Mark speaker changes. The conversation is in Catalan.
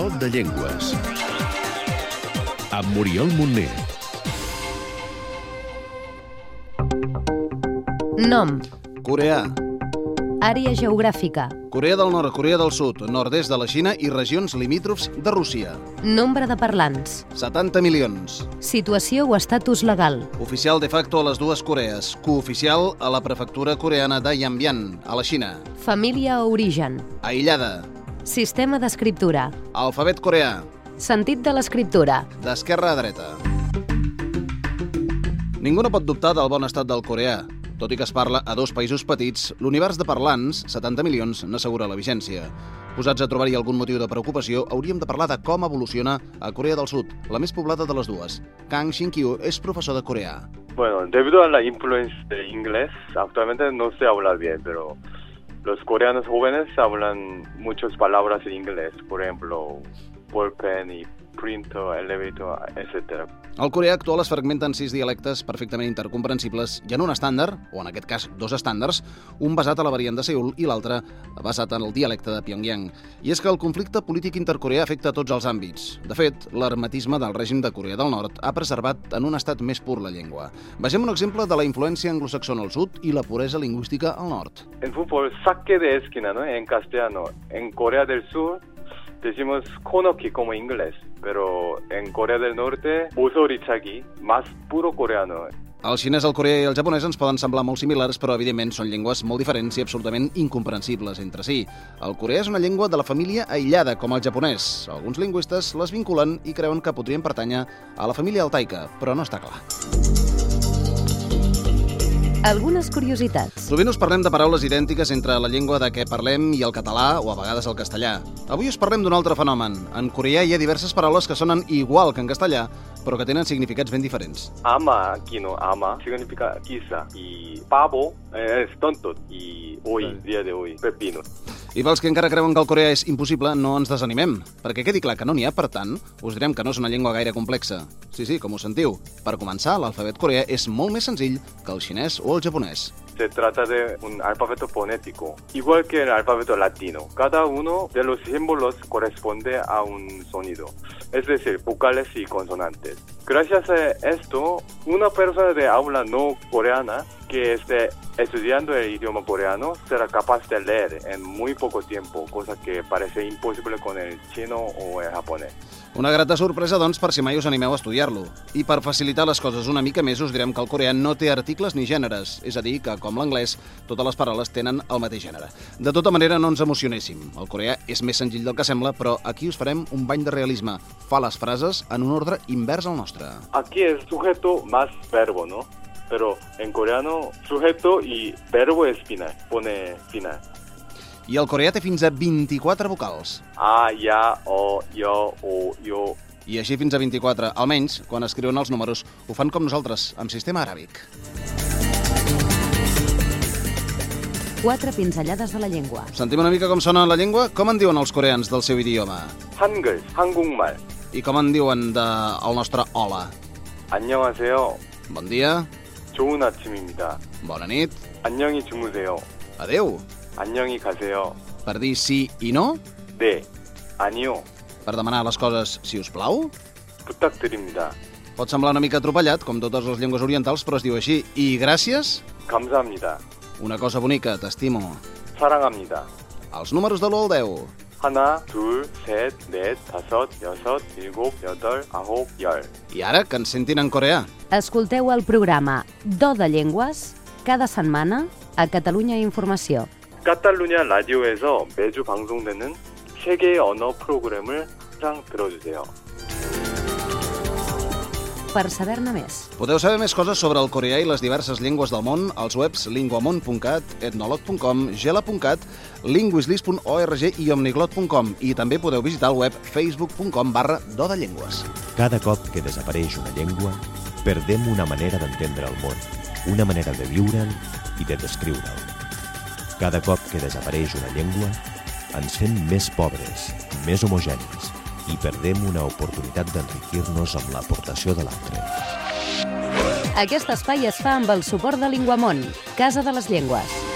Speaker 1: Do de Llengües. Amb Muriel Montner.
Speaker 2: Nom,
Speaker 3: Coreà.
Speaker 2: àrea geogràfica,
Speaker 3: Corea del Nord, Corea del Sud, nord-est de la Xina i regions limítrofs de Rússia.
Speaker 2: nombre de parlants,
Speaker 3: 70 milions.
Speaker 2: situació o estatus legal,
Speaker 3: Oficial de facto a les dues Corees. Cooficial a la prefectura coreana de Yanbian, a la Xina.
Speaker 2: família o origen,
Speaker 3: Aïllada.
Speaker 2: Sistema d'escriptura,
Speaker 3: Alfabet coreà.
Speaker 2: sentit de l'escriptura,
Speaker 3: D'esquerra a dreta. Ningú no pot dubtar del bon estat del coreà. Tot i que es parla a dos països petits, l'univers de parlants, 70 milions, n'assegura la vigència. Posats a trobar-hi algun motiu de preocupació, hauríem de parlar de com evoluciona a Corea del Sud, la més poblada de les dues. Kang Shin-kyu és professor de coreà.
Speaker 4: Bueno, debido a la influencia del inglés, actualmente no se habla bien, pero los coreanos jóvenes hablan muchas palabras en inglés, por ejemplo, ballpen y printer, elevator, etc.
Speaker 3: El coreà actual es fragmenta en sis dialectes perfectament intercomprensibles i en un estàndard, o en aquest cas dos estàndards, un basat a la variant de Seul i l'altre basat en el dialecte de Pyongyang. I és que el conflicte polític intercoreà afecta a tots els àmbits. De fet, l'hermetisme del règim de Corea del Nord ha preservat en un estat més pur la llengua. Vegem un exemple de la influència anglosaxona al sud i la puresa lingüística al nord.
Speaker 4: En fútbol, saque de esquina, ¿no? En castellano. En Corea del Sur decimos konoki como inglés, pero en Corea del Norte, chagi, más puro coreano.
Speaker 3: El xinès, el coreà i el japonès ens poden semblar molt similars, però evidentment són llengües molt diferents i absolutament incomprensibles entre si. El coreà és una llengua de la família aïllada, com el japonès. Alguns lingüistes les vinculen i creuen que podrien pertànyer a la família altaica, però no està clar.
Speaker 2: Algunes curiositats,
Speaker 3: Sovint us parlem de paraules idèntiques entre la llengua de què parlem i el català o a vegades el castellà. Avui us parlem d'un altre fenomen. En coreà hi ha diverses paraules que sonen igual que en castellà, però que tenen significats ben diferents.
Speaker 4: Ama, aquí no, ama, significa quizá. Y pavo eh, es tonto. Y hoy, día de hoy, pepino.
Speaker 3: I pels que encara creuen que el coreà és impossible, no ens desanimem, perquè quedi clar que no n'hi ha, per tant, us direm que no és una llengua gaire complexa. Sí, sí, com ho sentiu. Per començar, l'alfabet coreà és molt més senzill que el xinès o el japonès.
Speaker 4: Se trata de un alfabeto fonético, igual que el alfabeto latino. Cada uno de los símbolos corresponde a un sonido, es decir, vocales y consonantes. Gracias a esto, una persona de habla no coreana que esté estudiando el idioma coreano será capaz de leer en muy poco tiempo, cosa que parece imposible con el chino o el japonés.
Speaker 3: Una grata sorpresa, doncs, per si mai us animeu a estudiar-lo. I per facilitar les coses una mica més, us direm que el coreà no té articles ni gèneres, és a dir, que, com l'anglès, totes les paraules tenen el mateix gènere. De tota manera, no ens emocionéssim. El coreà és més senzill del que sembla, però aquí us farem un bany de realisme. Fa les frases en un ordre invers al nostre nostra.
Speaker 4: Aquí és sujeto más verbo, no? Però en coreano sujeto i verbo és final, pone final.
Speaker 3: I el coreà té fins a 24 vocals.
Speaker 4: Ah, a, ja, o, jo, o, jo.
Speaker 3: I així fins a 24, almenys quan escriuen els números. Ho fan com nosaltres, amb sistema aràbic.
Speaker 2: Quatre pinzellades de la llengua.
Speaker 3: Sentim una mica com sona la llengua? Com en diuen els coreans del seu idioma?
Speaker 4: Hangul, hangungmal.
Speaker 3: I com en diuen del el nostre hola?
Speaker 4: 안녕하세요.
Speaker 3: Bon dia,
Speaker 4: 좋은 아침입니다.
Speaker 3: bona nit,
Speaker 4: 안녕히 주무세요.
Speaker 3: adeu.
Speaker 4: 안녕히 가세요.
Speaker 3: Per dir sí i no?
Speaker 4: 네, 아니요.
Speaker 3: Per demanar les coses, si us plau?
Speaker 4: 부탁드립니다.
Speaker 3: Pot semblar una mica atropellat, com totes les llengües orientals, però es diu així. I gràcies?
Speaker 4: 감사합니다.
Speaker 3: Una cosa bonica, t'estimo.
Speaker 4: 사랑합니다.
Speaker 3: Els números de l'1 al 10.
Speaker 4: 하나, 둘, 셋, 넷, 다섯, 여섯, 일곱, 여덟, 아홉, 열.
Speaker 3: I ara, que ens sentin en coreà.
Speaker 2: escolteu el programa Do de Llengües cada setmana a Catalunya Informació.
Speaker 4: 카탈루냐 라디오에서 매주 방송되는 세계의 언어 프로그램을 항상 들어주세요.
Speaker 2: Per saber-ne més,
Speaker 3: Podeu saber més coses sobre el coreà i les diverses llengües del món als webs linguamont.cat, etnolog.com, gela.cat, linguislis.org i omniglot.com i també podeu visitar el web facebook.com barra do de llengües.
Speaker 5: Cada cop que desapareix una llengua, perdem una manera d'entendre el món, una manera de viure'l i de descriure'l. Cada cop que desapareix una llengua, ens fem més pobres, més homogenis i perdem una oportunitat d'enriquir-nos amb l'aportació de l'altre.
Speaker 2: aquest espai es fa amb el suport de Linguamont, Casa de les Llengües.